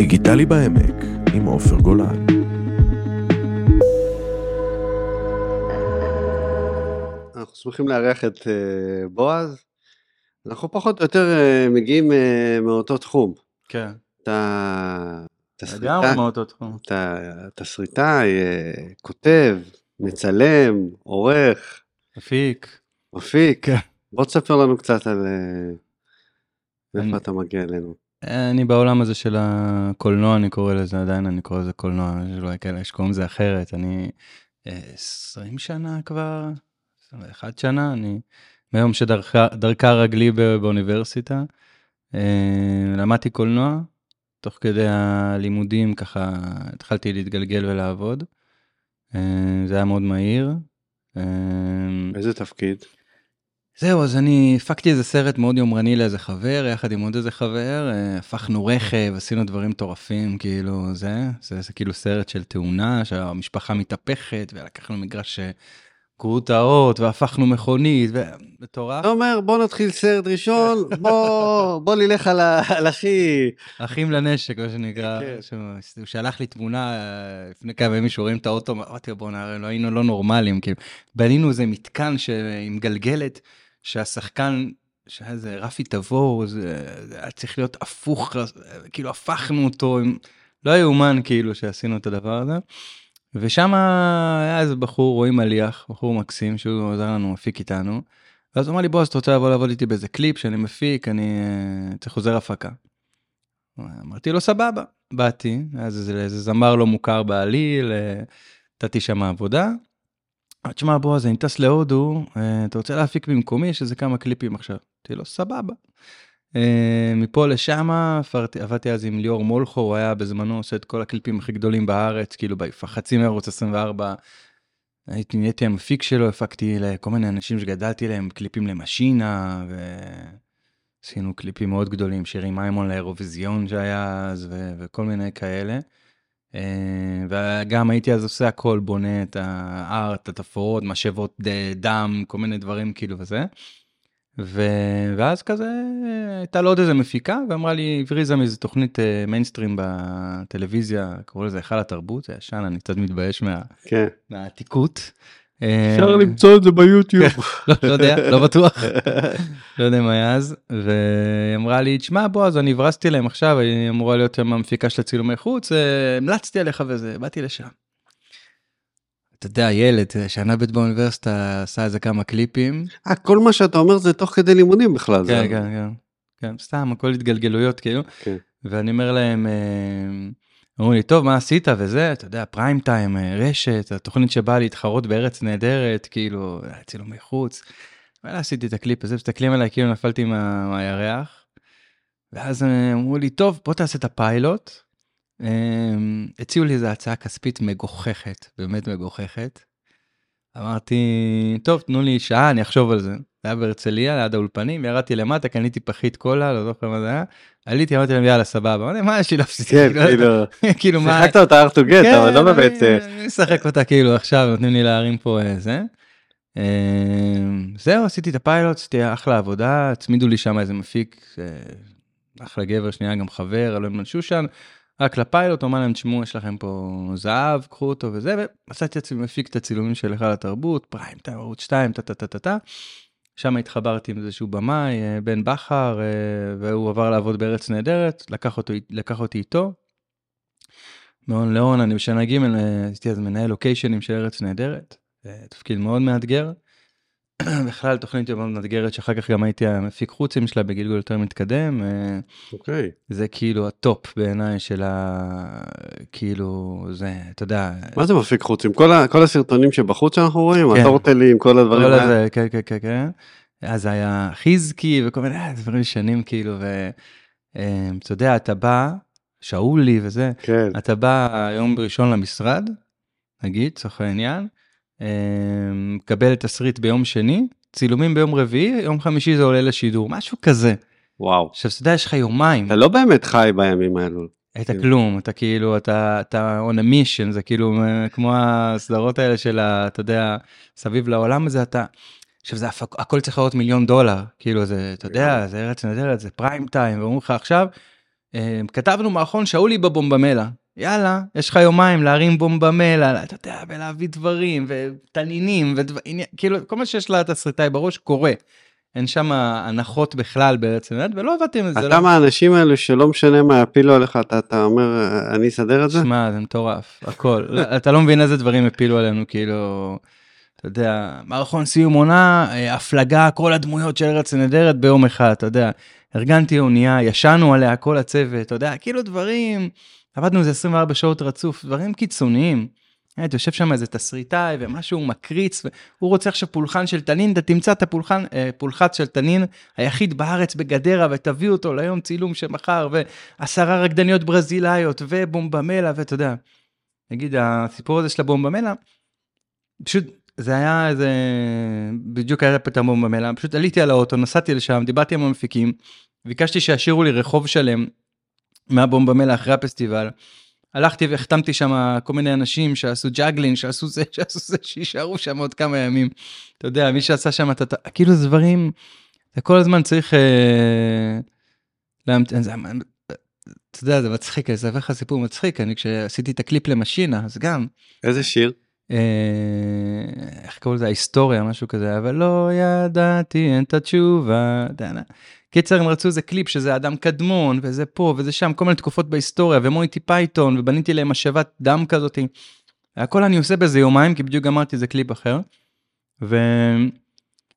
דיגיטלי בעמק עם עופר גולן. אנחנו שמחים לארח את אה, בועז. אנחנו פחות או יותר אה, מגיעים אה, מאותו תחום. כן, אתה תסריטאי, לגמרי מאותו תחום. אתה תסריטאי, כותב, מצלם, עורך, אפיק. מפיק. כן. בוא תספר לנו קצת על מאיפה אתה מגיע אלינו. אני בעולם הזה של הקולנוע, אני קורא לזה, עדיין אני קורא לזה קולנוע, יש אולי כאלה שקוראים לזה אחרת. אני אה, 20 שנה כבר, 21 שנה, אני מיום שדרכה רגלי באוניברסיטה. אה, למדתי קולנוע, תוך כדי הלימודים ככה התחלתי להתגלגל ולעבוד. אה, זה היה מאוד מהיר. אה, איזה תפקיד? זהו, אז אני הפקתי איזה סרט מאוד יומרני לאיזה חבר, יחד עם עוד איזה חבר, אה, הפכנו רכב, עשינו דברים מטורפים, כאילו, זה, זה, זה כאילו סרט של תאונה, שהמשפחה מתהפכת, ולקחנו מגרש אה, גרוטאות, והפכנו מכונית, ומטורף. אתה אומר בוא נתחיל סרט ראשון, בוא בוא נלך על הכי... אחים לנשק, מה שנקרא, כן. הוא שלח לי תמונה אה, לפני כמה ימים שרואים את האוטו, אמרתי לו בוא'נה, לא היינו לא נורמלים, כאילו, בנינו איזה מתקן עם גלגלת, שהשחקן, שהיה איזה רפי תבור, זה היה צריך להיות הפוך, כאילו הפכנו אותו, עם- לא יאומן כאילו שעשינו את הדבר הזה. ושם היה איזה בחור, רואים מליח, בחור מקסים, שהוא עזר לנו, מפיק איתנו. ואז הוא אמר לי, בועז, אתה רוצה לבוא לעבוד איתי באיזה קליפ שאני מפיק, אני אה, צריך עוזר הפקה. אמרתי לו, סבבה. באתי, אז איזה, זמר לא מוכר בעליל, אה, נתתי שם עבודה. אמרתי, תשמע, בועז, אני טס להודו, אה, אתה רוצה להפיק במקומי? יש איזה כמה קליפים עכשיו. אמרתי לו, סבבה. אה, מפה עברתי, עבדתי אז עם ליאור מולכו, הוא היה בזמנו עושה את כל הקליפים הכי גדולים בארץ, כאילו חצי מערוץ 24. הייתי נהייתי המפיק שלו, הפקתי לכל מיני אנשים שגדלתי להם קליפים למשינה, ועשינו קליפים מאוד גדולים, שירי מימון לאירוויזיון שהיה אז, ו... וכל מיני כאלה. אה, וגם הייתי אז עושה הכל, בונה את הארט, את התפאורות, משאבות דם, כל מיני דברים כאילו וזה. ו... ואז כזה הייתה לו עוד איזה מפיקה ואמרה לי הבריזה מאיזה תוכנית אה, מיינסטרים בטלוויזיה קראו לזה היכל התרבות זה ישן אני קצת מתבייש מה... כן. מהעתיקות. אפשר אה, למצוא את זה ביוטיוב. לא, לא יודע, לא בטוח, לא יודע מה היה אז, והיא אמרה לי, תשמע בועז, אני הברזתי להם עכשיו, היא אמורה להיות המפיקה של הצילומי חוץ, אה, המלצתי עליך וזה, באתי לשם. אתה יודע, ילד, שנה ב' באוניברסיטה, עשה איזה כמה קליפים. אה, כל מה שאתה אומר זה תוך כדי לימודים בכלל. כן, כן, כן, כן, סתם, הכל התגלגלויות כאילו. כן. ואני אומר להם, אה, אמרו לי, טוב, מה עשית וזה, אתה יודע, פריים טיים, אה, רשת, התוכנית שבאה להתחרות בארץ נהדרת, כאילו, היה צילומי חוץ. ואז עשיתי את הקליפ הזה, מסתכלים עליי כאילו נפלתי מה- מהירח. ואז אה, אמרו לי, טוב, בוא תעשה את הפיילוט. אה, הציעו לי איזו הצעה כספית מגוחכת, באמת מגוחכת. אמרתי, טוב, תנו לי שעה, אני אחשוב על זה. זה היה בהרצליה, ליד האולפנים, ירדתי למטה, קניתי פחית קולה, לא זוכר מה זה היה. עליתי, אמרתי להם, יאללה, סבבה. אמרתי, מה יש לי להפסיד? כן, כאילו, כאילו, מה... שיחקת אותה to get, כן, אבל לא באמת... אני- אה, אני משחק אותה כאילו עכשיו, נותנים לי להרים פה אה, זה. אה, זהו, עשיתי את הפיילוט, עשיתי אחלה עבודה, הצמידו לי שם איזה מפיק, אה, אחלה גבר, שנייה גם חבר, אלוהים בן שושן, רק לפיילוט, אמר להם, תשמעו, יש לכם פה זהב, קחו אותו וזה, ועשיתי עצמי מפיק את הצילומים של היכל התרבות, פריים טיים, ערוץ 2, טה טה טה טה טה. שם התחברתי עם איזשהו במאי, אה, בן בכר, אה, והוא עבר לעבוד בארץ נהדרת, לקח, אותו, לקח אותי איתו. מהון להון, אני בשנה ג' אה, הייתי אז מנהל לוקיישנים של ארץ נהדרת, אה, תפקיד מאוד מאתגר. בכלל תוכנית מאוד מאתגרת שאחר כך גם הייתי המפיק חוצים שלה בגלגול יותר מתקדם, אה, אוקיי. זה כאילו ה top בעיניי של ה... כאילו זה, אתה יודע, מה זה מפיק חוץ? עם כל ה- כל הסרטונים שבחוץ שאנחנו רואים, כן. הטורטלים, כל הדברים כל האלה. הזה, כן, כן, כן, כן. אז היה חיזקי וכל מיני אה, דברים ישנים כאילו, ואתה יודע, אתה בא, שאולי וזה, כן. אתה בא יום ראשון למשרד, נגיד, לצורך העניין, אה, מקבל תסריט ביום שני, צילומים ביום רביעי, יום חמישי זה עולה לשידור, משהו כזה. וואו. עכשיו, אתה יודע, יש לך יומיים, אתה לא באמת חי בימים האלו. אתה כלום, אתה כאילו, אתה, אתה on a mission, זה כאילו אה, כמו הסדרות האלה של, אתה יודע, סביב לעולם הזה, אתה, עכשיו זה הפק, הכל צריך להיות מיליון דולר, כאילו זה, אתה יודע, זה ארץ נהדרת, זה פריים טיים, ואומרים לך עכשיו, אה, כתבנו מערכון שאולי בבומבמלה. יאללה, יש לך יומיים להרים בומבמלה, אתה יודע, ולהביא דברים, ותנינים, ודברים, כאילו, כל מה שיש לתסריטאי בראש קורה. אין שם הנחות בכלל בעצם, ולא עבדתי עם זה. אתה לא... מהאנשים האלו שלא משנה מה יפילו עליך, אתה, אתה אומר, אני אסדר את זה? שמע, זה מטורף, הכל. אתה לא מבין איזה דברים הפילו עלינו, כאילו, אתה יודע, מערכון סיום עונה, אה, הפלגה, כל הדמויות של ארץ נהדרת ביום אחד, אתה יודע. ארגנתי אונייה, ישנו עליה כל הצוות, אתה יודע, כאילו דברים, עבדנו איזה 24 שעות רצוף, דברים קיצוניים. אתה יושב שם איזה תסריטאי ומשהו מקריץ והוא רוצה עכשיו פולחן של תנין אתה תמצא את הפולחן אה, פולחת של תנין היחיד בארץ בגדרה ותביא אותו ליום צילום שמחר ועשרה רקדניות ברזילאיות ובומבמלה ואתה יודע. נגיד הסיפור הזה של הבומבמלה פשוט זה היה איזה בדיוק היה את הבומבמלה פשוט עליתי על האוטו נסעתי לשם דיברתי עם המפיקים ביקשתי שישאירו לי רחוב שלם מהבומבמלה אחרי הפסטיבל. הלכתי והחתמתי שם כל מיני אנשים שעשו ג'אגלין, שעשו זה, שעשו זה, שיישארו שם עוד כמה ימים. אתה יודע, מי שעשה שם, אתה, כאילו זה דברים, זה כל הזמן צריך... אה, להמתין, זה, אתה יודע, זה מצחיק, אני אספר לך סיפור מצחיק, אני כשעשיתי את הקליפ למשינה, אז גם... איזה שיר? אה, איך קוראים לזה? ההיסטוריה, משהו כזה, אבל לא ידעתי, אין את התשובה. קיצר הם רצו איזה קליפ שזה אדם קדמון וזה פה וזה שם כל מיני תקופות בהיסטוריה ומונטי פייתון ובניתי להם משאבת דם כזאתי. הכל אני עושה באיזה יומיים כי בדיוק גמרתי איזה קליפ אחר. ו...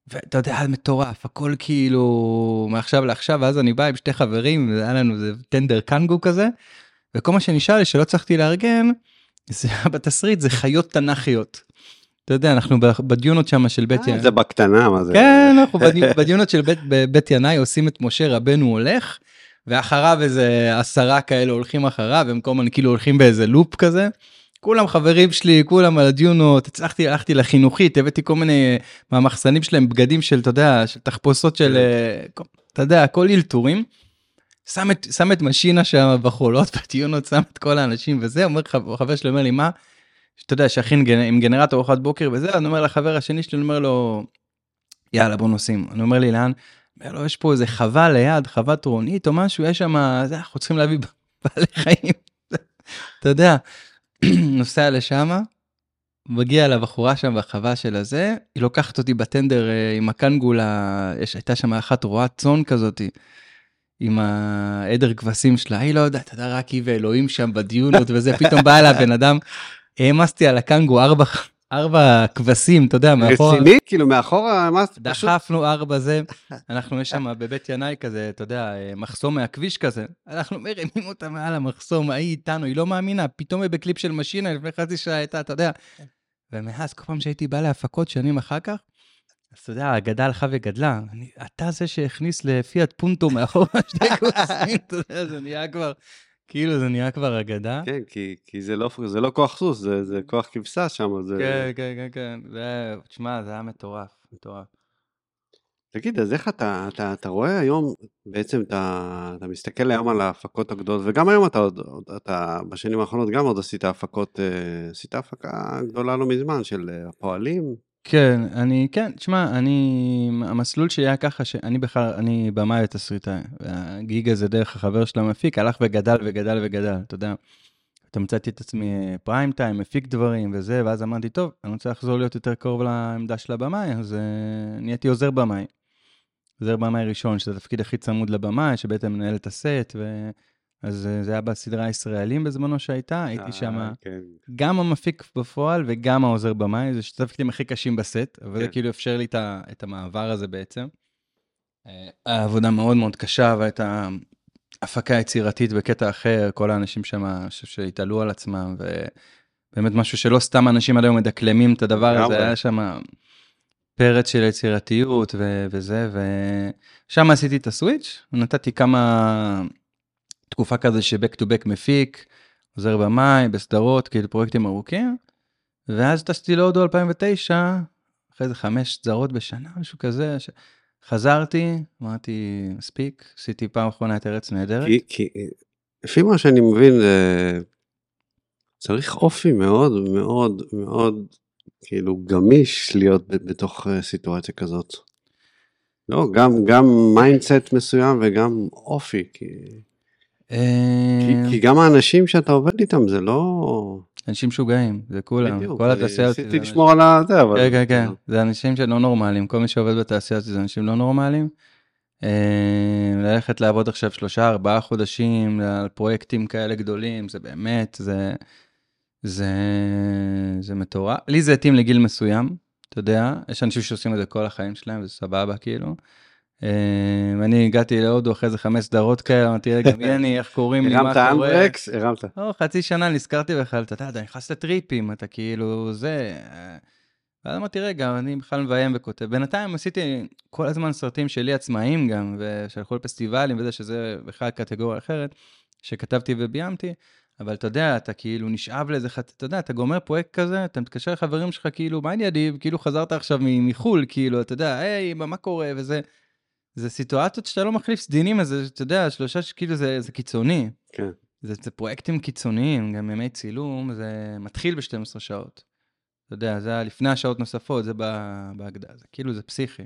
ואתה יודע מטורף הכל כאילו מעכשיו לעכשיו ואז אני בא עם שתי חברים והיה לנו איזה טנדר קנגו כזה. וכל מה שנשאר לי שלא צריכתי לארגן זה בתסריט זה חיות תנ"כיות. אתה יודע, אנחנו בדיונות שם של בית אה, ינאי. זה בקטנה, מה זה? כן, אנחנו בדיונות של בית, בית ינאי עושים את משה רבנו הולך, ואחריו איזה עשרה כאלה הולכים אחריו, הם כל הזמן כאילו הולכים באיזה לופ כזה. כולם חברים שלי, כולם על הדיונות, הצלחתי, הלכתי לחינוכית, הבאתי כל מיני מהמחסנים שלהם בגדים של, אתה יודע, של תחפושות של, כן. אתה יודע, הכל אלתורים. שם את, שם את משינה שם בחולות, בדיונות, שם את כל האנשים וזה, אומר חבר שלי, אומר לי, מה? שאתה יודע, שיכין עם גנרטור ארוחת בוקר וזה, אני אומר לחבר השני שלי, אני אומר לו, יאללה בוא נוסעים. אני אומר לי לאן? אומר לו, יש פה איזה חווה ליד, חווה טרונית או משהו, יש שם, זה, אנחנו צריכים להביא בעלי חיים. אתה יודע, נוסע לשם, מגיע לבחורה שם בחווה של הזה, היא לוקחת אותי בטנדר אה, עם הקנגולה, יש, הייתה שם אחת רועת צאן כזאתי. עם העדר כבשים שלה, היא לא יודעת, אתה יודע, רק היא ואלוהים שם בדיונות וזה, פתאום בא אליו בן אדם העמסתי על הקנגו ארבע, ארבע כבשים, אתה יודע, מאחורה. רציני? כאילו מאחורה העמסת פשוט? דחפנו ארבע זה, אנחנו יש שם בבית ינאי כזה, אתה יודע, מחסום מהכביש כזה, אנחנו מרימים אותה מעל המחסום, ההיא איתנו, היא לא מאמינה, פתאום היא בקליפ של משינה, לפני חצי שעה הייתה, אתה יודע. ומאז, כל פעם שהייתי בא להפקות שנים אחר כך, אז אתה יודע, האגדה הלכה וגדלה. אני, אתה זה שהכניס לפיאט פונטו מאחורה שתי כוסים, אתה יודע, זה נהיה כבר כאילו זה נהיה כבר אגדה. כן, כי, כי זה, לא, זה לא כוח סוס, זה, זה כוח כבשה שם. זה... כן, כן, כן, כן. זה, תשמע, זה היה מטורף, מטורף. תגיד, אז איך אתה, אתה, אתה רואה היום, בעצם אתה, אתה מסתכל היום על ההפקות הגדולות, וגם היום אתה עוד, אתה בשנים האחרונות גם עוד עשית הפקות, אה, עשית הפקה גדולה לא מזמן של אה, הפועלים. כן, אני, כן, תשמע, אני, המסלול שלי היה ככה שאני בכלל, אני במאי ותסריטאי. הגיג הזה דרך החבר של המפיק הלך וגדל וגדל וגדל, אתה יודע. אתה מצאתי את עצמי פריים טיים, מפיק דברים וזה, ואז אמרתי, טוב, אני רוצה לחזור להיות יותר קרוב לעמדה של הבמאי, אז uh, נהייתי עוזר במאי. עוזר במאי ראשון, שזה התפקיד הכי צמוד לבמאי, שבעצם מנהל את הסט, ו... אז אה, זה היה בסדרה הישראלים בזמנו שהייתה, הייתי שם אה, כן. גם המפיק בפועל וגם העוזר במאי, זה שתי תפקידים הכי קשים בסט, אבל זה כן. כאילו אפשר לי את המעבר הזה בעצם. אה, העבודה מאוד מאוד קשה והייתה הפקה יצירתית בקטע אחר, כל האנשים שם, אני חושב שהתעלו על עצמם, ובאמת משהו שלא סתם אנשים עד היום מדקלמים את הדבר הזה, היה שם פרץ של יצירתיות וזה, ושם עשיתי את הסוויץ', נתתי כמה... תקופה כזה שבק טו בק מפיק, עוזר במאי, בסדרות, כאילו פרויקטים ארוכים, ואז טסתי להודו 2009, אחרי זה חמש סדרות בשנה, משהו כזה, ש... חזרתי, אמרתי, מספיק, עשיתי פעם אחרונה את ארץ נהדרת. כי, כי לפי מה שאני מבין, צריך אופי מאוד מאוד מאוד כאילו גמיש להיות בתוך אה, סיטואציה כזאת. לא, גם, גם mindset מסוים וגם אופי. כי... כי, אה, כי גם האנשים שאתה עובד איתם זה לא... אנשים משוגעים, זה כולם, בדיוק, כל התעשייה הזאת. ניסיתי לשמור על הזה, אבל... כן, כן, כן, זה אנשים שלא נורמליים, כל מי שעובד בתעשייה הזאת זה אנשים לא נורמליים. אה, ללכת לעבוד עכשיו שלושה, ארבעה חודשים על פרויקטים כאלה גדולים, זה באמת, זה, זה, זה מטורף. לי זה התאים לגיל מסוים, אתה יודע, יש אנשים שעושים את זה כל החיים שלהם, זה סבבה כאילו. אה, אני הגעתי להודו אחרי איזה חמש סדרות כאלה, אמרתי, רגע, מי אני, איך קוראים לי, מה הרמת קורה? אנברקס? הרמת. לא, חצי שנה נזכרתי בכלל, אתה יודע, אתה נכנס לטריפים, אתה כאילו, זה... אה, ואז אמרתי, רגע, אני בכלל מביים וכותב. בינתיים עשיתי כל הזמן סרטים שלי עצמאיים גם, ושהלכו לפסטיבלים וזה, שזה בכלל קטגוריה אחרת, שכתבתי וביימתי, אבל אתה יודע, אתה כאילו נשאב לאיזה, חת- אתה יודע, אתה גומר פרויקט כזה, אתה מתקשר לחברים שלך, כאילו, מה ענייני, כאילו חזרת עכשיו מחו"ל, כאילו, אתה יודע, היי, מה קורה, וזה... זה סיטואציות שאתה לא מחליף סדינים, אז אתה יודע, שלושה, שכאילו זה, זה קיצוני. כן. זה, זה פרויקטים קיצוניים, גם ימי צילום, זה מתחיל ב-12 שעות. אתה יודע, זה היה לפני השעות נוספות, זה ב- בהגדרה, זה כאילו זה פסיכי.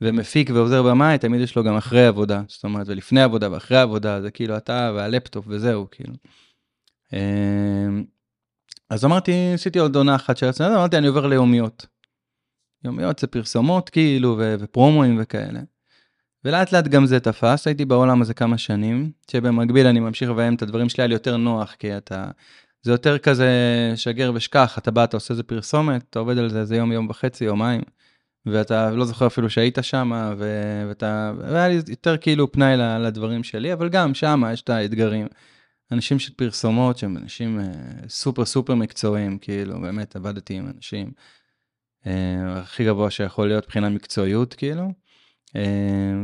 ומפיק ועוזר במאי, תמיד יש לו גם אחרי עבודה, זאת אומרת, ולפני עבודה ואחרי עבודה, זה כאילו אתה והלפטופ וזהו, כאילו. אמ, אז אמרתי, עשיתי עוד עונה אחת של הצנדה, אמרתי, אני עובר ליומיות. יומיות זה פרסומות, כאילו, ו- ופרומואים וכאלה. ולאט לאט גם זה תפס, הייתי בעולם הזה כמה שנים, שבמקביל אני ממשיך לביים את הדברים שלי, היה לי יותר נוח, כי אתה... זה יותר כזה שגר ושכח, אתה בא, אתה עושה איזה פרסומת, אתה עובד על זה איזה יום, יום וחצי, יומיים, ואתה לא זוכר אפילו שהיית שם, ו- ואתה... והיה לי יותר כאילו פנאי לדברים שלי, אבל גם שם יש את האתגרים. אנשים של פרסומות שהם אנשים אה, סופר סופר מקצועיים, כאילו, באמת עבדתי עם אנשים אה, הכי גבוה שיכול להיות מבחינת מקצועיות, כאילו. אה,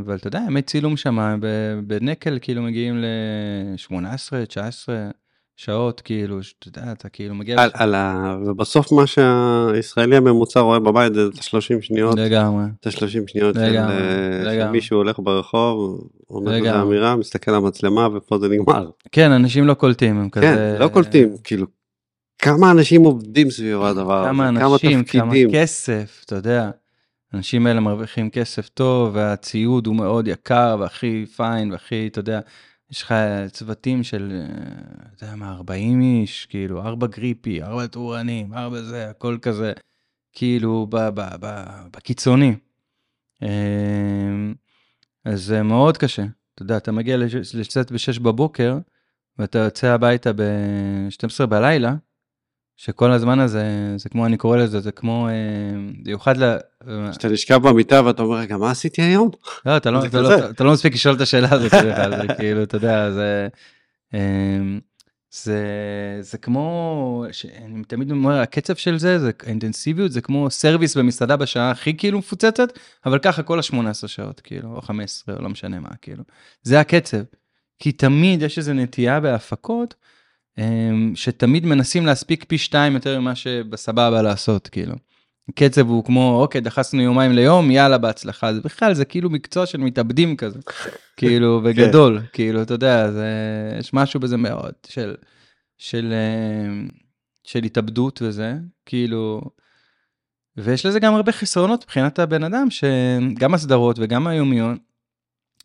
אבל אתה יודע, ימי צילום שם בנקל כאילו מגיעים ל-18, 19 שעות, כאילו, שאתה יודע, אתה כאילו מגיע... על, על ה... ובסוף מה שהישראלי הממוצע רואה בבית זה את ה-30 שניות, לגמרי. את ה-30 שניות לגמרי, אה, של לגמרי. מישהו הולך ברחוב, אומר לגמרי. אמירה, מסתכל על המצלמה ופה זה נגמר. כן, אנשים לא קולטים, הם כזה... כן, לא קולטים, כאילו, כמה אנשים עובדים סביב הדבר הזה, כמה אנשים, כמה תפקידים. כסף, אתה יודע. האנשים האלה מרוויחים כסף טוב, והציוד הוא מאוד יקר, והכי פיין, והכי, אתה יודע, יש לך צוותים של, אה, אתה יודע מה, 40 איש, כאילו, ארבע גריפי, ארבע טורנים, ארבע זה, הכל כזה, כאילו, בקיצוני. אה, אז זה מאוד קשה. אתה יודע, אתה מגיע לצאת ב-6 בבוקר, ואתה יוצא הביתה ב-12 בלילה, שכל הזמן הזה, זה כמו, אני קורא לזה, זה כמו, אה, במיוחד ל... כשאתה נשכב במיטה ואתה אומר, רגע, מה עשיתי היום? לא, אתה לא, אתה, לא. אתה לא מספיק לשאול את השאלה הזאת זה כאילו, אתה יודע, זה, אמ, זה, זה כמו, אני תמיד אומר, הקצב של זה, זה האינטנסיביות, זה כמו סרוויס במסעדה בשעה הכי כאילו מפוצצת, אבל ככה כל ה-18 שעות, כאילו, או 15, או לא משנה מה, כאילו. זה הקצב. כי תמיד יש איזו נטייה בהפקות, שתמיד מנסים להספיק פי שתיים יותר ממה שבסבבה לעשות, כאילו. קצב הוא כמו, אוקיי, דחסנו יומיים ליום, יאללה, בהצלחה. זה בכלל, זה כאילו מקצוע של מתאבדים כזה. כאילו, בגדול, כאילו, אתה יודע, זה, יש משהו בזה מאוד, של, של, אה, של התאבדות וזה, כאילו, ויש לזה גם הרבה חסרונות מבחינת הבן אדם, שגם הסדרות וגם היומיות,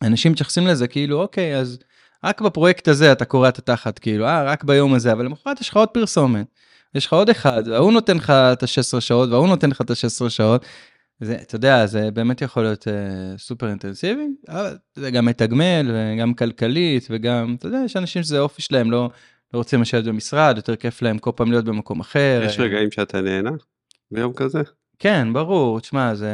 אנשים מתייחסים לזה כאילו, אוקיי, אז רק בפרויקט הזה אתה קורע את התחת, כאילו, אה, רק ביום הזה, אבל למחרת יש לך עוד פרסומת. יש לך עוד אחד, וההוא נותן לך את ה-16 שעות, וההוא נותן לך את ה-16 שעות. זה, אתה יודע, זה באמת יכול להיות uh, סופר אינטנסיבי, אבל זה גם מתגמל, וגם כלכלית, וגם, אתה יודע, יש אנשים שזה האופי שלהם, לא, לא רוצים לשבת במשרד, יותר כיף להם כל פעם להיות במקום אחר. יש רגעים שאתה נהנה ביום כזה? כן, ברור, תשמע, זה...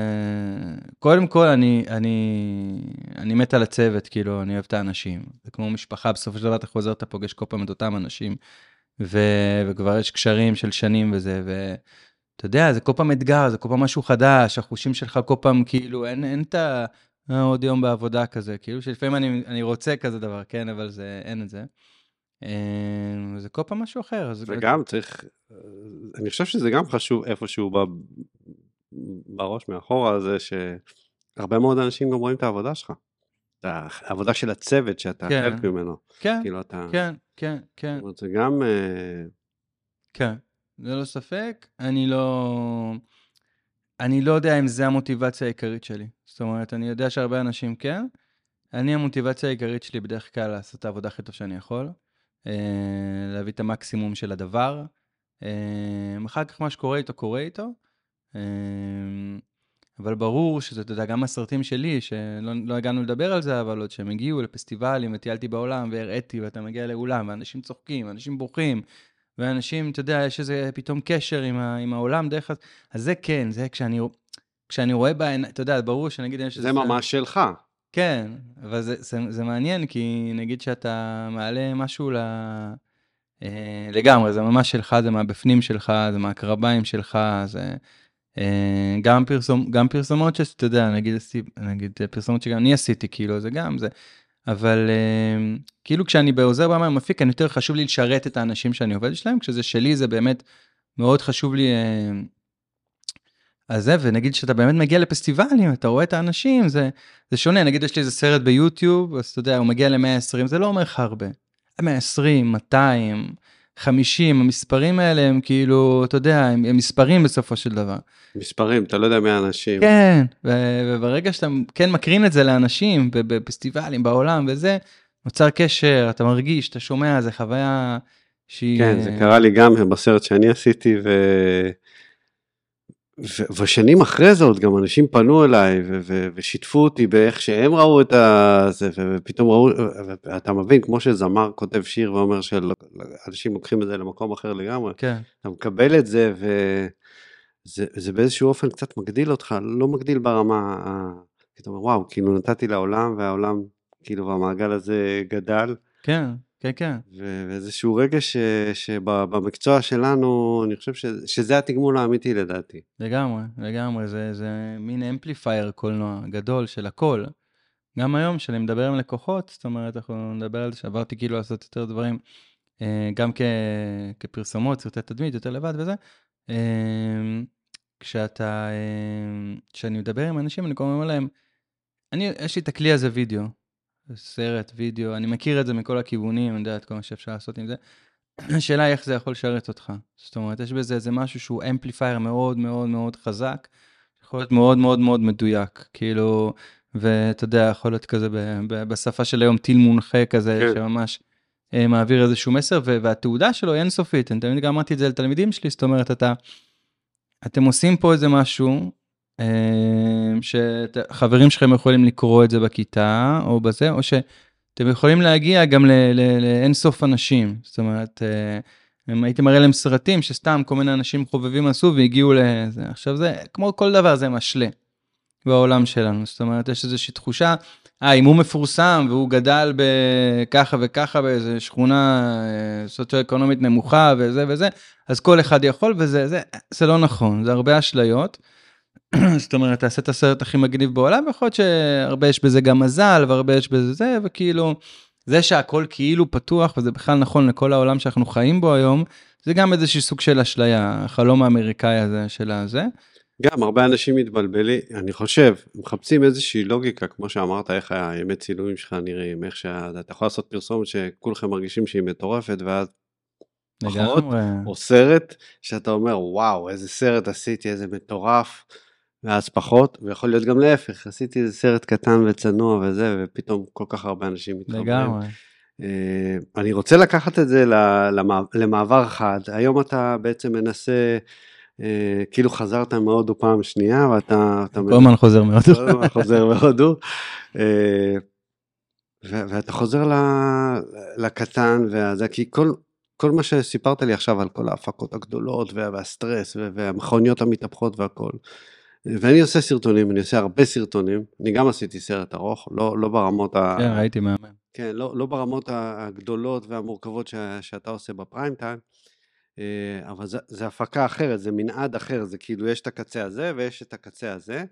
קודם כל, אני, אני, אני מת על הצוות, כאילו, אני אוהב את האנשים. זה כמו משפחה, בסופו של דבר אתה חוזר, אתה פוגש כל פעם את אותם אנשים, ו... וכבר יש קשרים של שנים וזה, ואתה יודע, זה כל פעם אתגר, זה כל פעם משהו חדש, החושים שלך כל פעם, כאילו, אין, אין את ה... "אה, עוד יום בעבודה כזה, כאילו שלפעמים אני, אני רוצה כזה דבר, כן, אבל זה, אין את זה. אה, זה כל פעם משהו אחר. אז וגם צריך, אה, אני חושב שזה גם חשוב איפשהו בראש מאחורה, זה שהרבה מאוד אנשים גם רואים את העבודה שלך. את העבודה של הצוות שאתה כן. חלק ממנו. כן, כאילו אתה, כן, כן, כן. זאת אומרת, זה גם, אה, כן, ללא ספק. אני לא... אני לא יודע אם זה המוטיבציה העיקרית שלי. זאת אומרת, אני יודע שהרבה אנשים כן, אני, המוטיבציה העיקרית שלי בדרך כלל לעשות את העבודה הכי טוב שאני יכול, אה, להביא את המקסימום של הדבר. אה, אחר כך מה שקורה איתו, קורה איתו. אה, אבל ברור שזה, אתה יודע, גם הסרטים שלי, שלא לא הגענו לדבר על זה, אבל עוד שהם הגיעו לפסטיבלים וטיילתי בעולם והראיתי, ואתה מגיע לאולם, ואנשים צוחקים, ואנשים בוכים, ואנשים, אתה יודע, יש איזה פתאום קשר עם, ה, עם העולם דרך... אז זה כן, זה כשאני, כשאני רואה בעיניים, אתה יודע, ברור שנגיד. זה ממש שלך. כן, אבל זה, זה, זה מעניין, כי נגיד שאתה מעלה משהו ל... אה, לגמרי, זה ממש שלך, זה מהבפנים שלך, זה מהקרביים שלך, זה... אה, גם, פרסומ, גם פרסומות שאתה יודע, נגיד, נגיד פרסומות שגם אני עשיתי, כאילו, זה גם זה. אבל אה, כאילו כשאני בעוזר במה מפיק, אני יותר חשוב לי לשרת את האנשים שאני עובד שלהם, כשזה שלי זה באמת מאוד חשוב לי. אה, אז זה, ונגיד שאתה באמת מגיע לפסטיבלים, אתה רואה את האנשים, זה, זה שונה, נגיד יש לי איזה סרט ביוטיוב, אז אתה יודע, הוא מגיע ל-120, זה לא אומר לך הרבה. 120, 200, 50, המספרים האלה הם כאילו, אתה יודע, הם, הם מספרים בסופו של דבר. מספרים, אתה לא יודע מי האנשים. כן, וברגע שאתה כן מקרין את זה לאנשים בפסטיבלים בעולם וזה, נוצר קשר, אתה מרגיש, אתה שומע, זה חוויה שהיא... כן, זה קרה לי גם בסרט שאני עשיתי, ו... ושנים אחרי זה עוד גם אנשים פנו אליי ו- ו- ושיתפו אותי באיך שהם ראו את זה, ופתאום ראו, ואתה מבין, כמו שזמר כותב שיר ואומר שאנשים לוקחים את זה למקום אחר לגמרי, כן. אתה מקבל את זה, וזה באיזשהו אופן קצת מגדיל אותך, לא מגדיל ברמה, כי אתה אומר, וואו, כאילו נתתי לעולם, והעולם, כאילו, והמעגל הזה גדל. כן. כן, כן. ואיזשהו רגע ש, שבמקצוע שלנו, אני חושב ש, שזה התגמול האמיתי לדעתי. לגמרי, לגמרי, זה, זה מין אמפליפייר קולנוע גדול של הכל. גם היום, כשאני מדבר עם לקוחות, זאת אומרת, אנחנו נדבר על זה שעברתי כאילו לעשות יותר דברים, אה, גם כ, כפרסומות, סרטי תדמית, יותר לבד וזה. אה, כשאתה, אה, כשאני מדבר עם אנשים, אני כל הזמן אומר להם, אני, יש לי את הכלי הזה וידאו, סרט, וידאו, אני מכיר את זה מכל הכיוונים, אני יודע את כל מה שאפשר לעשות עם זה. השאלה היא איך זה יכול לשרת אותך. זאת אומרת, יש בזה איזה משהו שהוא amplifier מאוד מאוד מאוד חזק, יכול להיות מאוד מאוד מאוד מדויק, כאילו, ואתה יודע, יכול להיות כזה ב, ב, בשפה של היום טיל מונחה כזה, כן. שממש אה, מעביר איזשהו מסר, והתהודה שלו היא אינסופית, אני תמיד גם אמרתי את זה לתלמידים שלי, זאת אומרת, אתה, אתם עושים פה איזה משהו, שחברים שלכם יכולים לקרוא את זה בכיתה או בזה, או שאתם יכולים להגיע גם לאין סוף אנשים. זאת אומרת, אה, אם הייתי מראה להם סרטים שסתם כל מיני אנשים חובבים עשו והגיעו לזה. עכשיו זה, כמו כל דבר זה משלה בעולם שלנו. זאת אומרת, יש איזושהי תחושה, אה, אם הוא מפורסם והוא גדל בככה וככה באיזה שכונה אה, סוציו-אקונומית נמוכה וזה וזה, אז כל אחד יכול וזה, זה, זה לא נכון, זה הרבה אשליות. זאת אומרת, תעשה את הסרט הכי מגניב בעולם, ויכול להיות שהרבה יש בזה גם מזל, והרבה יש בזה זה, וכאילו, זה שהכל כאילו פתוח, וזה בכלל נכון לכל העולם שאנחנו חיים בו היום, זה גם איזשהו סוג של אשליה, החלום האמריקאי הזה של הזה. גם הרבה אנשים מתבלבלים, אני חושב, מחפשים איזושהי לוגיקה, כמו שאמרת, איך הימי צילומים שלך נראים, איך שאתה יכול לעשות פרסומת שכולכם מרגישים שהיא מטורפת, ואז פחות, או סרט, שאתה אומר, וואו, איזה סרט עשיתי, איזה מטורף. ואז פחות, ויכול להיות גם להפך, עשיתי איזה סרט קטן וצנוע וזה, ופתאום כל כך הרבה אנשים מתחברים. לגמרי. אה, אני רוצה לקחת את זה למעבר חד, היום אתה בעצם מנסה, אה, כאילו חזרת מהודו פעם שנייה, ואתה... כל הזמן חוזר מהודו. כל הזמן חוזר מהודו. אה, ואתה חוזר לקטן, וזה, כי כל, כל מה שסיפרת לי עכשיו על כל ההפקות הגדולות והסטרס והמכוניות המתהפכות והכל, ואני עושה סרטונים, אני עושה הרבה סרטונים, אני גם עשיתי סרט ארוך, לא, לא ברמות ה... כן, ראיתי מהמם. כן, לא, לא ברמות הגדולות והמורכבות ש, שאתה עושה בפריים טיים, אה, אבל זה, זה הפקה אחרת, זה מנעד אחר, זה כאילו יש את הקצה הזה ויש את הקצה הזה,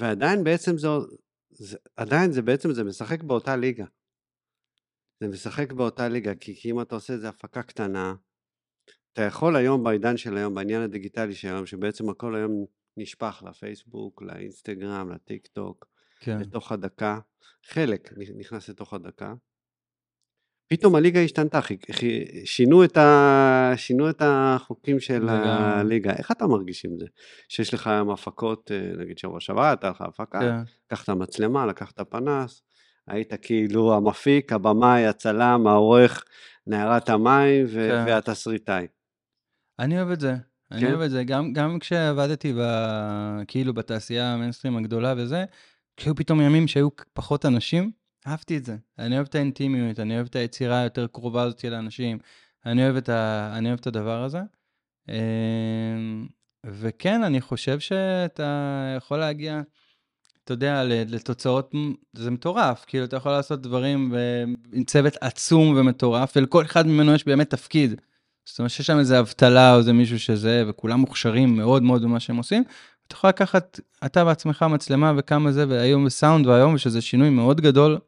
ועדיין בעצם זה, זה עדיין זה בעצם, זה משחק באותה ליגה. זה משחק באותה ליגה, כי, כי אם אתה עושה איזה הפקה קטנה, אתה יכול היום בעידן של היום, בעניין הדיגיטלי של היום, שבעצם הכל היום נשפך לפייסבוק, לאינסטגרם, לטיק טוק, כן. לתוך הדקה, חלק נכנס לתוך הדקה. פתאום הליגה השתנתה, שינו את, ה... שינו את החוקים של הליגה. איך אתה מרגיש עם זה? שיש לך היום הפקות, אה, נגיד שבוע שעבר הייתה לך הפקה, כן. לקחת מצלמה, לקחת פנס, היית כאילו המפיק, הבמאי, הצלם, העורך, נערת המים ו- כן. והתסריטאי. אני אוהב את זה. אני כן? אוהב את זה. גם, גם כשעבדתי ב, כאילו בתעשייה המיינסטרים הגדולה וזה, כשהיו פתאום ימים שהיו פחות אנשים, אהבתי את זה. אני אוהב את האינטימיות, אני אוהב את היצירה היותר קרובה הזאת לאנשים, אני אוהב את, ה, אני אוהב את הדבר הזה. אמ, וכן, אני חושב שאתה יכול להגיע, אתה יודע, לתוצאות, זה מטורף. כאילו, אתה יכול לעשות דברים עם צוות עצום ומטורף, ולכל אחד ממנו יש באמת תפקיד. זאת אומרת שיש שם איזה אבטלה או איזה מישהו שזה, וכולם מוכשרים מאוד מאוד במה שהם עושים. אתה יכול לקחת אתה בעצמך מצלמה וכמה זה, והיום בסאונד והיום, שזה שינוי מאוד גדול,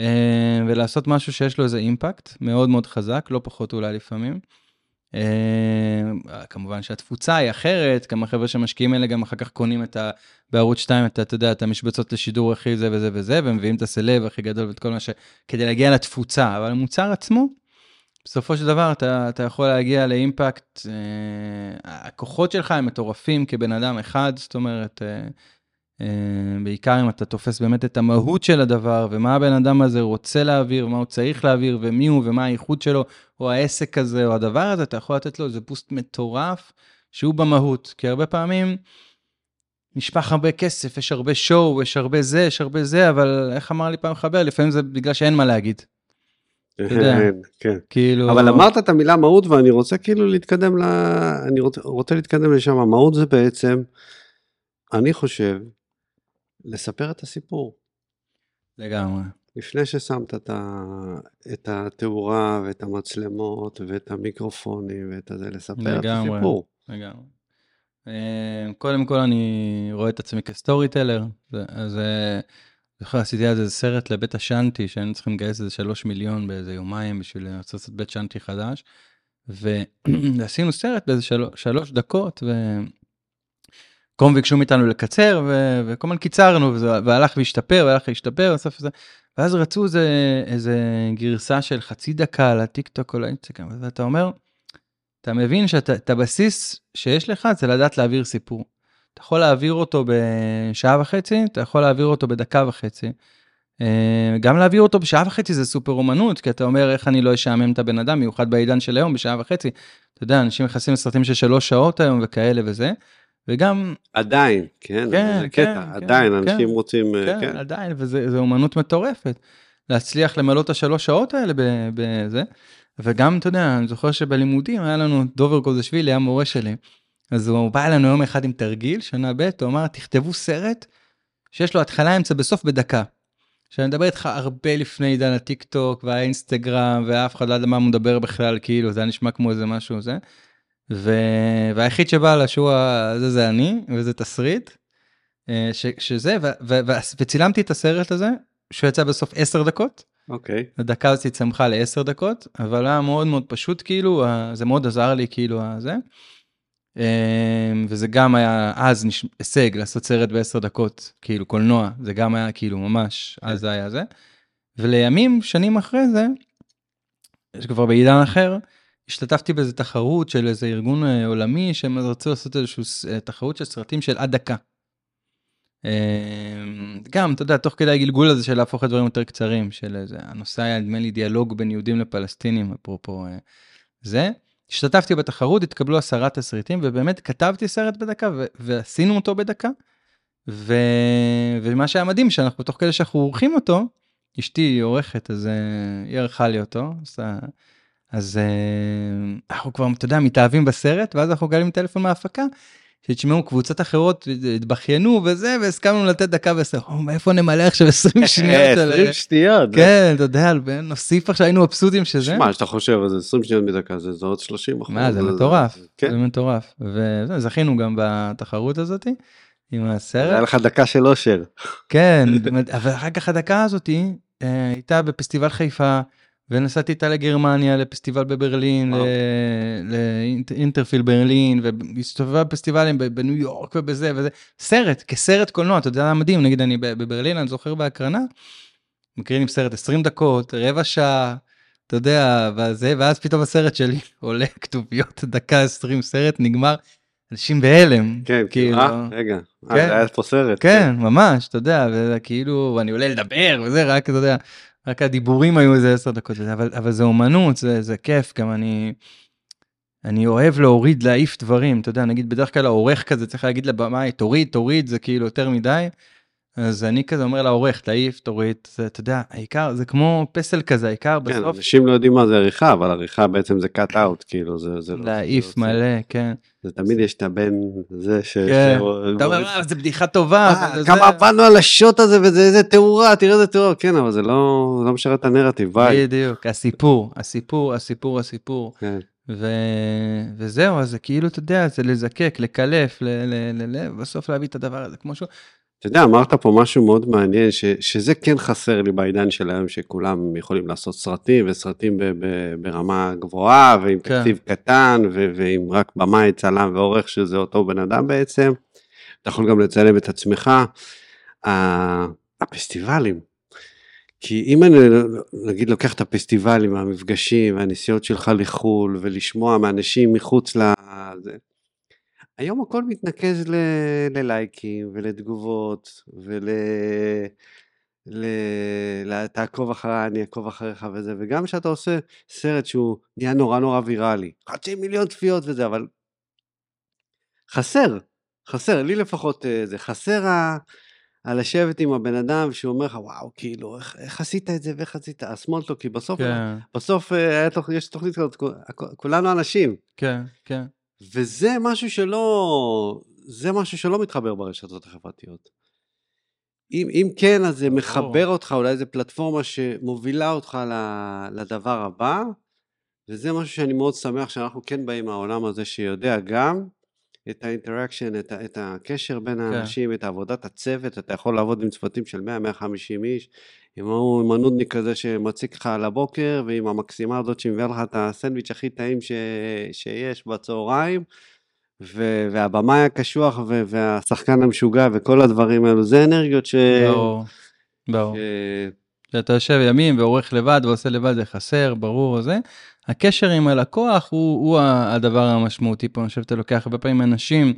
אה, ולעשות משהו שיש לו איזה אימפקט מאוד מאוד חזק, לא פחות אולי לפעמים. אה, כמובן שהתפוצה היא אחרת, כמה חבר'ה שמשקיעים אלה גם אחר כך קונים את ה... בערוץ 2, אתה, אתה יודע, את המשבצות לשידור הכי זה וזה וזה, ומביאים את הסלב הכי גדול ואת כל מה ש... כדי להגיע לתפוצה, אבל המוצר עצמו, בסופו של דבר אתה, אתה יכול להגיע לאימפקט, אה, הכוחות שלך הם מטורפים כבן אדם אחד, זאת אומרת, אה, אה, בעיקר אם אתה תופס באמת את המהות של הדבר, ומה הבן אדם הזה רוצה להעביר, ומה הוא צריך להעביר, ומי הוא, ומה הייחוד שלו, או העסק הזה, או הדבר הזה, אתה יכול לתת לו איזה בוסט מטורף, שהוא במהות, כי הרבה פעמים נשפך הרבה כסף, יש הרבה שואו, יש הרבה זה, יש הרבה זה, אבל איך אמר לי פעם חבר, לפעמים זה בגלל שאין מה להגיד. יודע. כן. כאילו... אבל אמרת את המילה מהות ואני רוצה כאילו להתקדם ל... אני רוצה, רוצה להתקדם לשם. המהות זה בעצם, אני חושב, לספר את הסיפור. לגמרי. לפני ששמת את, ה... את התאורה ואת המצלמות ואת המיקרופונים ואת הזה, לספר את לגמרי. הסיפור. לגמרי. אה, קודם כל אני רואה את עצמי כסטורי טלר, אז אה, זוכר עשיתי אז איזה סרט לבית השאנטי שהיינו צריכים לגייס איזה שלוש מיליון באיזה יומיים בשביל לעשות את בית שאנטי חדש. ועשינו סרט באיזה של... שלוש דקות וקום ביקשו מאיתנו לקצר ו... וכל הזמן קיצרנו וזה... והלך והשתפר והלך והשתפר בסוף זה ואז רצו איזה, איזה גרסה של חצי דקה לטיק טוק או לאינסטגרם ואתה אומר אתה מבין שאת הבסיס שיש לך זה לדעת להעביר סיפור. אתה יכול להעביר אותו בשעה וחצי, אתה יכול להעביר אותו בדקה וחצי. אה, גם להעביר אותו בשעה וחצי זה סופר אומנות, כי אתה אומר איך אני לא אשעמם את הבן אדם, מיוחד בעידן של היום בשעה וחצי. אתה יודע, אנשים נכנסים לסרטים של שלוש שעות היום וכאלה וזה. וגם, עדיין, כן, כן, זה כן, קטע, כן, עדיין כן. אנשים רוצים, אה, כן, כן, עדיין, וזה אומנות מטורפת. להצליח למלא את השלוש שעות האלה בזה. וגם, אתה יודע, אני זוכר שבלימודים היה לנו דובר גוזשווילי, היה מורה שלי. אז הוא בא אלינו יום אחד עם תרגיל, שנה ב', הוא אמר, תכתבו סרט שיש לו התחלה, אמצע, בסוף בדקה. שאני מדבר איתך הרבה לפני עידן הטיק טוק והאינסטגרם, ואף אחד לא יודע מה הוא מדבר בכלל, כאילו, זה היה נשמע כמו איזה משהו זה. ו... והיחיד שבא לשוע הזה זה אני, וזה תסריט. אה, ש... שזה, ו... ו... ו... וצילמתי את הסרט הזה, שהוא יצא בסוף 10 דקות. אוקיי, הדקה הזאת צמחה לעשר דקות, אבל היה מאוד מאוד פשוט כאילו, זה מאוד עזר לי כאילו הזה. אמ, וזה גם היה אז הישג לעשות סרט בעשר דקות, כאילו קולנוע, זה גם היה כאילו ממש, אז זה היה זה. ולימים, שנים אחרי זה, כבר בעידן אחר, השתתפתי באיזה תחרות של איזה ארגון אה, עולמי שהם רצו לעשות איזושהי תחרות של סרטים של עד דקה. אמ, גם, אתה יודע, תוך כדי הגלגול הזה של להפוך את דברים יותר קצרים, של איזה, הנושא היה נדמה לי דיאלוג בין יהודים לפלסטינים, אפרופו אה, זה. השתתפתי בתחרות, התקבלו עשרה תסריטים, ובאמת כתבתי סרט בדקה, ו- ועשינו אותו בדקה. ו... ומה שהיה מדהים, שאנחנו, תוך כדי שאנחנו עורכים אותו, אשתי היא עורכת, אז אה, היא ערכה לי אותו, אה, אז אה, אנחנו כבר, אתה יודע, מתאהבים בסרט, ואז אנחנו גלים טלפון מההפקה, שתשמעו קבוצות אחרות התבכיינו וזה והסכמנו לתת דקה ועשר, "או, מאיפה נמלא עכשיו 20 שניות? על- 20 שניות, כן, אתה יודע, נוסיף עכשיו, היינו מבסוטים שזה. שמע, שאתה חושב על זה 20 שניות מדקה, זה עוד 30 אחוז. מה, זה מטורף, זה כן, מטורף. וזכינו גם בתחרות הזאת עם היה הסרט. לך דקה של אושר. כן, אבל אחר כך הדקה הזאתי אה, הייתה בפסטיבל חיפה, ונסעתי איתה לגרמניה, לפסטיבל בברלין, לאינטרפיל ברלין, והסתובבה בפסטיבלים בניו יורק ובזה וזה. סרט, כסרט קולנוע, אתה יודע מה מדהים, נגיד אני בברלין, אני זוכר בהקרנה, מקרינים סרט 20 דקות, רבע שעה, אתה יודע, וזה, ואז פתאום הסרט שלי עולה כתוביות, דקה 20 סרט, נגמר. אנשים בהלם. כן, כאילו, אה, רגע, אה, כן. היה פה סרט. כן, ממש, אתה יודע, וזה כאילו, אני עולה לדבר וזה, רק, אתה יודע, רק הדיבורים היו איזה עשר דקות, אבל, אבל זה אומנות, זה, זה כיף, גם אני, אני אוהב להוריד, להעיף דברים, אתה יודע, נגיד בדרך כלל העורך כזה צריך להגיד לבמאי, תוריד, תוריד, זה כאילו יותר מדי, אז אני כזה אומר לעורך, תעיף, תוריד, זה, אתה יודע, העיקר, זה כמו פסל כזה, העיקר כן, בסוף, אנשים לא יודעים מה זה עריכה, אבל עריכה בעצם זה cut out, כאילו, זה... זה לא- להעיף זה לא- מלא, כן. זה תמיד יש את הבן, זה ש... כן. ש- אתה אומר, "אה, זה בדיחה טובה, אה, וזה- כמה עבדנו על השוט הזה וזה איזה תאורה, תראה איזה תאורה, כן, אבל זה לא לא משרת את הנרטיב, ביי. בדיוק, הסיפור, הסיפור, הסיפור, הסיפור. כן. ו... וזהו, אז זה כאילו, אתה יודע, זה לזקק, לקלף, ל... ל... ל... ל... בסוף להביא את הדבר הזה כמו שהוא. אתה יודע, אמרת פה משהו מאוד מעניין, ש, שזה כן חסר לי בעידן של היום, שכולם יכולים לעשות סרטים, וסרטים ב, ב, ברמה גבוהה, ועם כן. תקציב קטן, ו, ועם רק במאי, צלם ועורך, שזה אותו בן אדם בעצם. אתה יכול גם לצלם את עצמך. הפסטיבלים. כי אם אני נגיד לוקח את הפסטיבלים, המפגשים, והנסיעות שלך לחו"ל, ולשמוע מאנשים מחוץ לזה, היום הכל מתנקז ל... ללייקים ולתגובות ול... ל... ל... תעקוב אחריי, אני אעקוב אחריך וזה, וגם כשאתה עושה סרט שהוא נהיה נורא נורא ויראלי, חצי מיליון צפיות וזה, אבל חסר, חסר, לי לפחות אה, זה, חסר ה... על לשבת עם הבן אדם שהוא אומר לך, וואו, כאילו, איך, איך עשית את זה ואיך עשית, הסמולטו, כי בסוף, כן, בסוף אה, היה תוכ... יש תוכנית כזאת, כול- כולנו אנשים. כן, כן. וזה משהו שלא, זה משהו שלא מתחבר ברשתות החברתיות. אם, אם כן, אז זה ברור. מחבר אותך, אולי זו פלטפורמה שמובילה אותך לדבר הבא, וזה משהו שאני מאוד שמח שאנחנו כן באים מהעולם הזה שיודע גם את ה interaction, את, את הקשר בין האנשים, את עבודת הצוות, אתה יכול לעבוד עם צוותים של 100-150 איש, עם ההוא, עם הנודניק כזה שמציק לך על הבוקר, ועם המקסימה הזאת שמביאה לך את הסנדוויץ' הכי טעים ש... שיש בצהריים, ו... והבמאי הקשוח ו... והשחקן המשוגע וכל הדברים האלו, זה אנרגיות ש... ברור, ברור. ש... שאתה יושב ימים ועורך לבד ועושה לבד זה חסר, ברור זה. הקשר עם הלקוח הוא, הוא הדבר המשמעותי פה, אני חושב שאתה לוקח הרבה פעמים אנשים,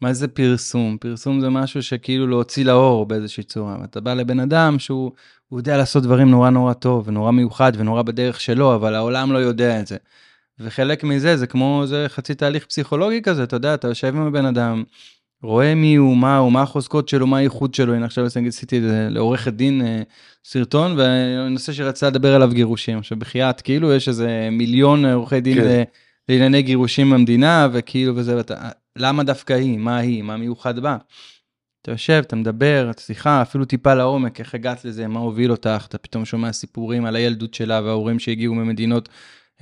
מה זה פרסום? פרסום זה משהו שכאילו להוציא לאור באיזושהי צורה. אתה בא לבן אדם שהוא הוא יודע לעשות דברים נורא נורא טוב ונורא מיוחד ונורא בדרך שלו, אבל העולם לא יודע את זה. וחלק מזה זה כמו זה חצי תהליך פסיכולוגי כזה, אתה יודע, אתה יושב עם הבן אדם, רואה מי הוא, מה הוא, מה החוזקות שלו, מה הייחוד שלו, הנה עכשיו נגיד עשיתי לעורכת דין אה, סרטון, ונושא שרצה לדבר עליו גירושים. עכשיו בחייאת, כאילו יש איזה מיליון עורכי דין כן. ל- לענייני גירושים במדינה, וכאילו וזה, ואתה, למה דווקא היא, מה היא, מה מיוחד בה. אתה יושב, אתה מדבר, אתה שיחה, אפילו טיפה לעומק, איך הגעת לזה, מה הוביל אותך, אתה פתאום שומע סיפורים על הילדות שלה וההורים שהגיעו ממדינות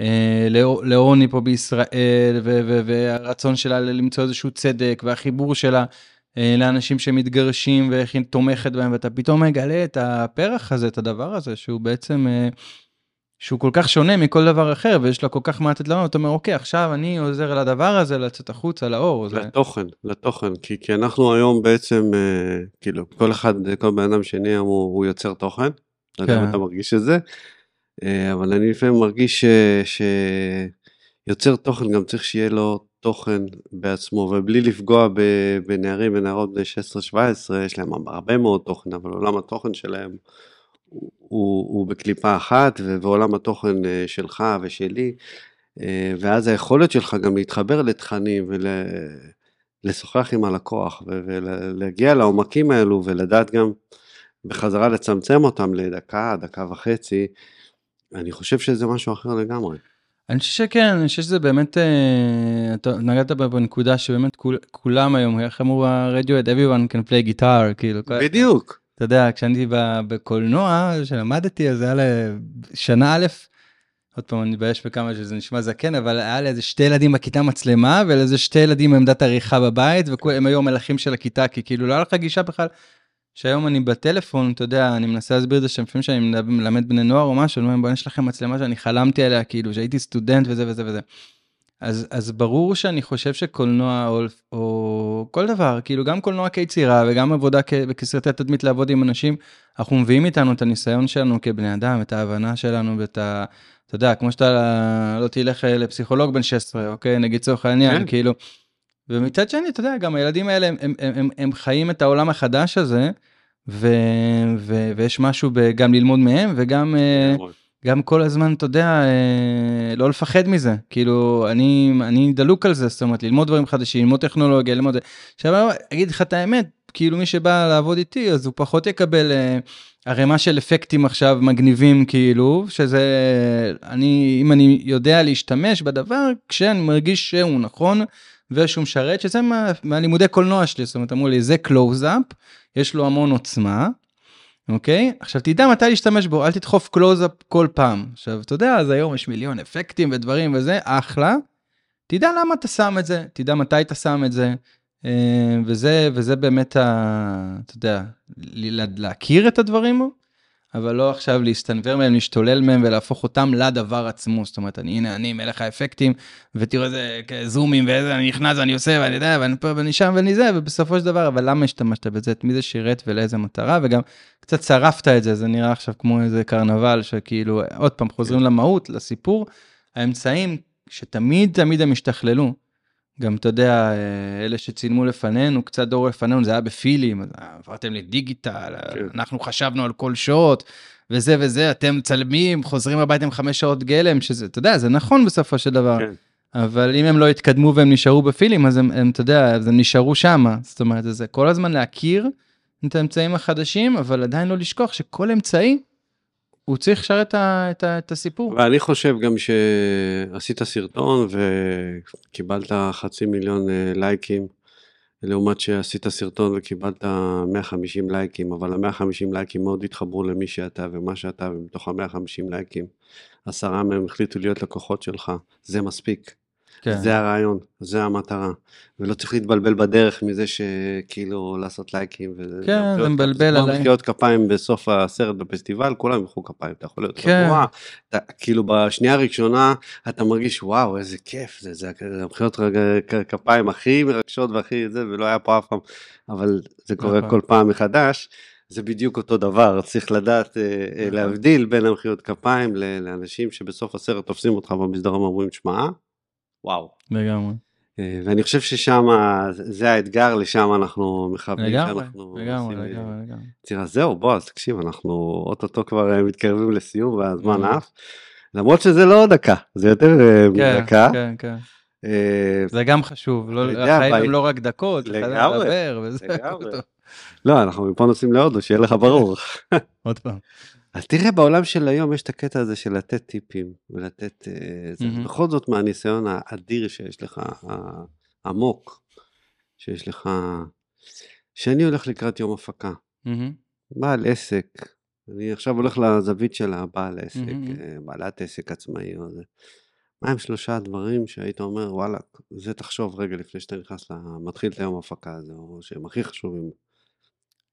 אה, לעו- לעוני פה בישראל, והרצון שלה למצוא איזשהו צדק, והחיבור שלה אה, לאנשים שמתגרשים, ואיך היא תומכת בהם, ואתה פתאום מגלה את הפרח הזה, את הדבר הזה, שהוא בעצם, אה, שהוא כל כך שונה מכל דבר אחר, ויש לה כל כך מה לתת לנו, אתה אומר, אוקיי, עכשיו אני עוזר לדבר הזה לצאת החוצה, לאור. זה... לתוכן, לתוכן, כי, כי אנחנו היום בעצם, אה, כאילו, כל אחד, כל בן אדם שני הוא, הוא יוצר תוכן, לא יודע כן. אם אתה מרגיש את זה, אה, אבל אני לפעמים מרגיש ש- שיוצר תוכן גם צריך שיהיה לו תוכן בעצמו, ובלי לפגוע בנערים ונערות בני 16-17, יש להם הרבה מאוד תוכן, אבל עולם התוכן שלהם הוא, הוא, בקליפה אחת, ו- ועולם התוכן אה, שלך ושלי, אה, ואז היכולת שלך גם להתחבר לתכנים ולשוחח עם הלקוח ולהגיע לעומקים האלו ולדעת גם בחזרה לצמצם אותם לדקה, דקה וחצי, אני חושב שזה משהו אחר לגמרי. אני חושב שכן, אני חושב שזה באמת, אה, אתה נגעת בנקודה שבאמת כול, כולם היום, איך אמרו הרדיואד, everyone can play guitar, כאילו, כל- בדיוק. אתה יודע, כשאני בקולנוע, שלמדתי, אז היה לשנה א', עוד פעם, אני מתבייש בכמה שזה נשמע זקן, אבל היה לאיזה שתי ילדים בכיתה מצלמה, ולאיזה שתי ילדים בעמדת עריכה בבית, והם היו המלכים של הכיתה, כי כאילו לא היה לך גישה בכלל. שהיום אני בטלפון, אתה יודע, אני מנסה להסביר את זה שלפעמים שאני מלמד בני נוער או משהו, אני אומר, בוא, יש לכם מצלמה שאני חלמתי עליה, כאילו, שהייתי סטודנט וזה וזה וזה. אז, אז ברור שאני חושב שקולנוע או, או כל דבר, כאילו גם קולנוע כיצירה וגם עבודה כ, כסרטי תדמית לעבוד עם אנשים, אנחנו מביאים איתנו את הניסיון שלנו כבני אדם, את ההבנה שלנו ואת ה... אתה יודע, כמו שאתה לא תלך לפסיכולוג בן 16, אוקיי? נגיד לצורך העניין, כן. כאילו, ומצד שני, אתה יודע, גם הילדים האלה, הם, הם, הם, הם, הם חיים את העולם החדש הזה, ו, ו, ויש משהו גם ללמוד מהם, וגם אה, גם כל הזמן, אתה יודע, אה, לא לפחד מזה. כאילו, אני, אני דלוק על זה, זאת אומרת, ללמוד דברים חדשים, ללמוד טכנולוגיה, ללמוד... עכשיו, אגיד לך את האמת, כאילו מי שבא לעבוד איתי, אז הוא פחות יקבל אה, ערימה של אפקטים עכשיו מגניבים, כאילו, שזה... אני, אם אני יודע להשתמש בדבר, כשאני מרגיש שהוא נכון, ושהוא משרת, שזה מה, מהלימודי קולנוע שלי, זאת אומרת, אמרו לי, זה קלוז-אפ, יש לו המון עוצמה, אוקיי? עכשיו תדע מתי להשתמש בו, אל תדחוף קלוז-אפ כל פעם. עכשיו, אתה יודע, אז היום יש מיליון אפקטים ודברים וזה, אחלה. תדע למה אתה שם את זה, תדע מתי אתה שם את זה, אה, וזה, וזה באמת, ה, אתה יודע, להכיר את הדברים, אבל לא עכשיו להסתנוור מהם, להשתולל מהם ולהפוך אותם לדבר עצמו. זאת אומרת, אני, הנה, אני מלך האפקטים, ותראו איזה זומים ואיזה, אני נכנס ואני עושה ואני יודע, ואני פה ואני שם ואני זה, ובסופו של דבר, אבל למה השתמשת בזה? את מי זה שירת ולאיזה מטרה? וגם קצת שרפת את זה, זה נראה עכשיו כמו איזה קרנבל, שכאילו, עוד פעם, חוזרים למהות, לסיפור, האמצעים שתמיד תמיד הם השתכללו. גם אתה יודע, אלה שצילמו לפנינו, קצת דור לפנינו, זה היה בפילים, עברתם לדיגיטל, כן. אנחנו חשבנו על כל שעות, וזה וזה, אתם מצלמים, חוזרים הביתה עם חמש שעות גלם, שזה, אתה יודע, זה נכון בסופו של דבר. כן. אבל אם הם לא התקדמו והם נשארו בפילים, אז הם, הם אתה יודע, אז הם נשארו שם. זאת אומרת, זה כל הזמן להכיר את האמצעים החדשים, אבל עדיין לא לשכוח שכל אמצעי הוא צריך לשרת את, את הסיפור. ואני חושב גם שעשית סרטון וקיבלת חצי מיליון אה, לייקים, לעומת שעשית סרטון וקיבלת 150 לייקים, אבל ה-150 לייקים מאוד התחברו למי שאתה ומה שאתה, ומתוך ה-150 לייקים, עשרה מהם החליטו להיות לקוחות שלך, זה מספיק. כן. זה הרעיון, זה המטרה. ולא צריך להתבלבל בדרך מזה שכאילו לעשות לייקים. כן, זה מבלבל עליי. מחיאות כפיים בסוף הסרט בפסטיבל, כולם ימחאו כפיים, אתה יכול להיות כן. רגוע. כאילו בשנייה הראשונה אתה מרגיש וואו איזה כיף זה, זה המחיאות כפיים הכי מרגשות והכי זה, ולא היה פה אף פעם, אבל זה קורה נכון. כל פעם מחדש. זה בדיוק אותו דבר, צריך לדעת אה, אה, נכון. להבדיל בין המחיאות כפיים לאנשים שבסוף הסרט תופסים אותך במסדרון ואומרים, שמע, וואו. לגמרי. אה, ואני חושב ששם זה האתגר, לשם אנחנו מכוונים. לגמרי, לגמרי, לגמרי, לגמרי. תראה, זהו, בוא, אז תקשיב, אנחנו אוטוטו כבר אה, מתקרבים לסיום והזמן עף. למרות שזה לא דקה, זה יותר אה, כן, מדקה. כן, כן. זה גם חשוב, לא, החיים הם לא רק דקות, לגמרי, לדבר וזה. לא, אנחנו מפה נוסעים להודו, שיהיה לך ברור. עוד פעם. אז תראה, בעולם של היום יש את הקטע הזה של לתת טיפים ולתת... זה, mm-hmm. בכל זאת מהניסיון האדיר שיש לך, העמוק, שיש לך, שאני הולך לקראת יום הפקה. Mm-hmm. בעל עסק, אני עכשיו הולך לזווית של הבעל עסק, mm-hmm. בעלת עסק עצמאי או זה. מה הם שלושה דברים שהיית אומר, וואלה, זה תחשוב רגע לפני שאתה נכנס, מתחיל את היום הפקה הזה, או שהם הכי חשובים.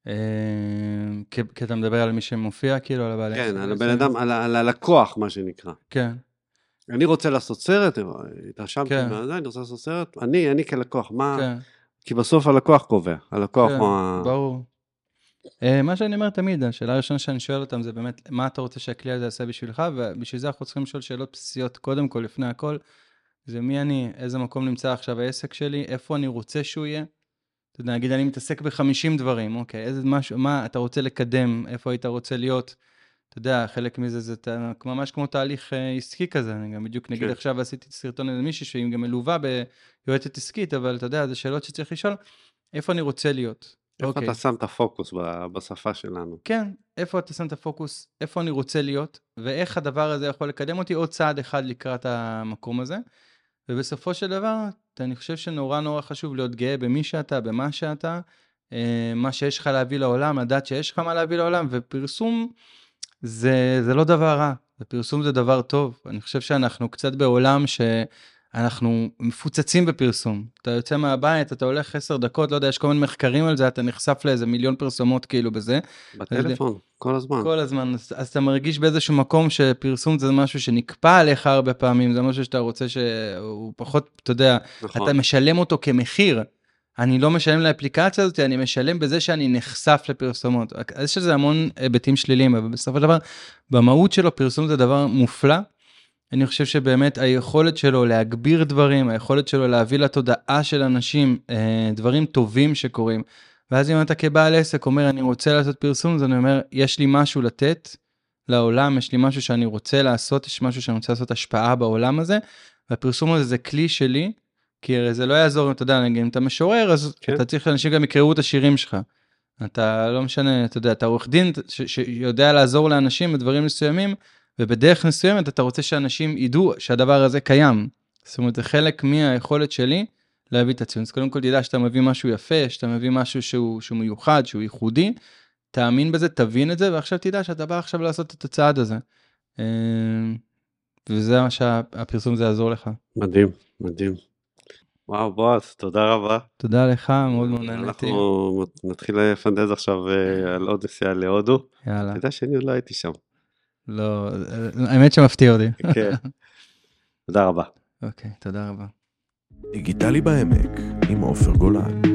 אמ, כי אתה מדבר על מי שמופיע כאילו על הבעלי כן על הבן אדם על הלקוח מה שנקרא. כן. אני רוצה לעשות סרט התרשמתי כן. מהזה אני רוצה לעשות סרט אני אני כלקוח מה כן. כי בסוף הלקוח קובע הלקוח כן, הוא ברור. אה, מה שאני אומר תמיד השאלה הראשונה שאני שואל אותם זה באמת מה אתה רוצה שהכלי הזה יעשה בשבילך ובשביל זה אנחנו צריכים לשאול שאלות בסיסיות קודם כל לפני הכל. זה מי אני איזה מקום נמצא עכשיו העסק שלי איפה אני רוצה שהוא יהיה. אתה יודע, נגיד אני מתעסק ב-50 דברים, אוקיי, איזה משהו, מה אתה רוצה לקדם, איפה היית רוצה להיות, אתה יודע, חלק מזה זה ממש כמו תהליך אה, עסקי כזה, אני גם בדיוק נגיד כן. עכשיו עשיתי סרטון איזה מישהי שהיא גם מלווה ביועצת עסקית, אבל אתה יודע, זה שאלות שצריך לשאול, איפה אני רוצה להיות. איפה אוקיי. אתה שם את הפוקוס בשפה שלנו. כן, איפה אתה שם את הפוקוס, איפה אני רוצה להיות, ואיך הדבר הזה יכול לקדם אותי עוד צעד אחד לקראת המקום הזה. ובסופו של דבר, אני חושב שנורא נורא חשוב להיות גאה במי שאתה, במה שאתה, אה, מה שיש לך להביא לעולם, לדעת שיש לך מה להביא לעולם, ופרסום זה, זה לא דבר רע, ופרסום זה דבר טוב. אני חושב שאנחנו קצת בעולם ש... אנחנו מפוצצים בפרסום. אתה יוצא מהבית, אתה הולך עשר דקות, לא יודע, יש כל מיני מחקרים על זה, אתה נחשף לאיזה מיליון פרסומות כאילו בזה. בטלפון, כל הזמן. כל הזמן, אז, אז אתה מרגיש באיזשהו מקום שפרסום זה משהו שנקפא עליך הרבה פעמים, זה משהו שאתה רוצה שהוא פחות, אתה יודע, נכון. אתה משלם אותו כמחיר. אני לא משלם לאפליקציה הזאת, אני משלם בזה שאני נחשף לפרסומות. אז יש לזה המון היבטים שליליים, אבל בסופו של דבר, במהות שלו פרסום זה דבר מופלא. אני חושב שבאמת היכולת שלו להגביר דברים, היכולת שלו להביא לתודעה של אנשים אה, דברים טובים שקורים. ואז אם אתה כבעל עסק אומר, אני רוצה לעשות פרסום, אז אני אומר, יש לי משהו לתת לעולם, יש לי משהו שאני רוצה לעשות, יש משהו שאני רוצה לעשות השפעה בעולם הזה, והפרסום הזה זה כלי שלי, כי הרי זה לא יעזור אם אתה יודע, נגיד אם אתה משורר, אז כן. אתה צריך שאנשים גם יקראו את השירים שלך. אתה לא משנה, אתה יודע, אתה עורך דין שיודע לעזור לאנשים בדברים מסוימים, ובדרך מסוימת אתה רוצה שאנשים ידעו שהדבר הזה קיים. זאת אומרת, זה חלק מהיכולת שלי להביא את הציון. אז קודם כל תדע שאתה מביא משהו יפה, שאתה מביא משהו שהוא, שהוא מיוחד, שהוא ייחודי, תאמין בזה, תבין את זה, ועכשיו תדע שאתה בא עכשיו לעשות את הצעד הזה. אה, וזה מה שהפרסום הזה יעזור לך. מדהים, מדהים. וואו, בועז, תודה רבה. תודה לך, מאוד מאוד נהניתי. אנחנו נתחיל לפנטז עכשיו אה, על עוד נסיעה להודו. יאללה. אתה יודע שאני עוד לא הייתי שם. לא, האמת שמפתיע אותי. כן. תודה רבה. אוקיי, תודה רבה. דיגיטלי בעמק עם עופר גולן.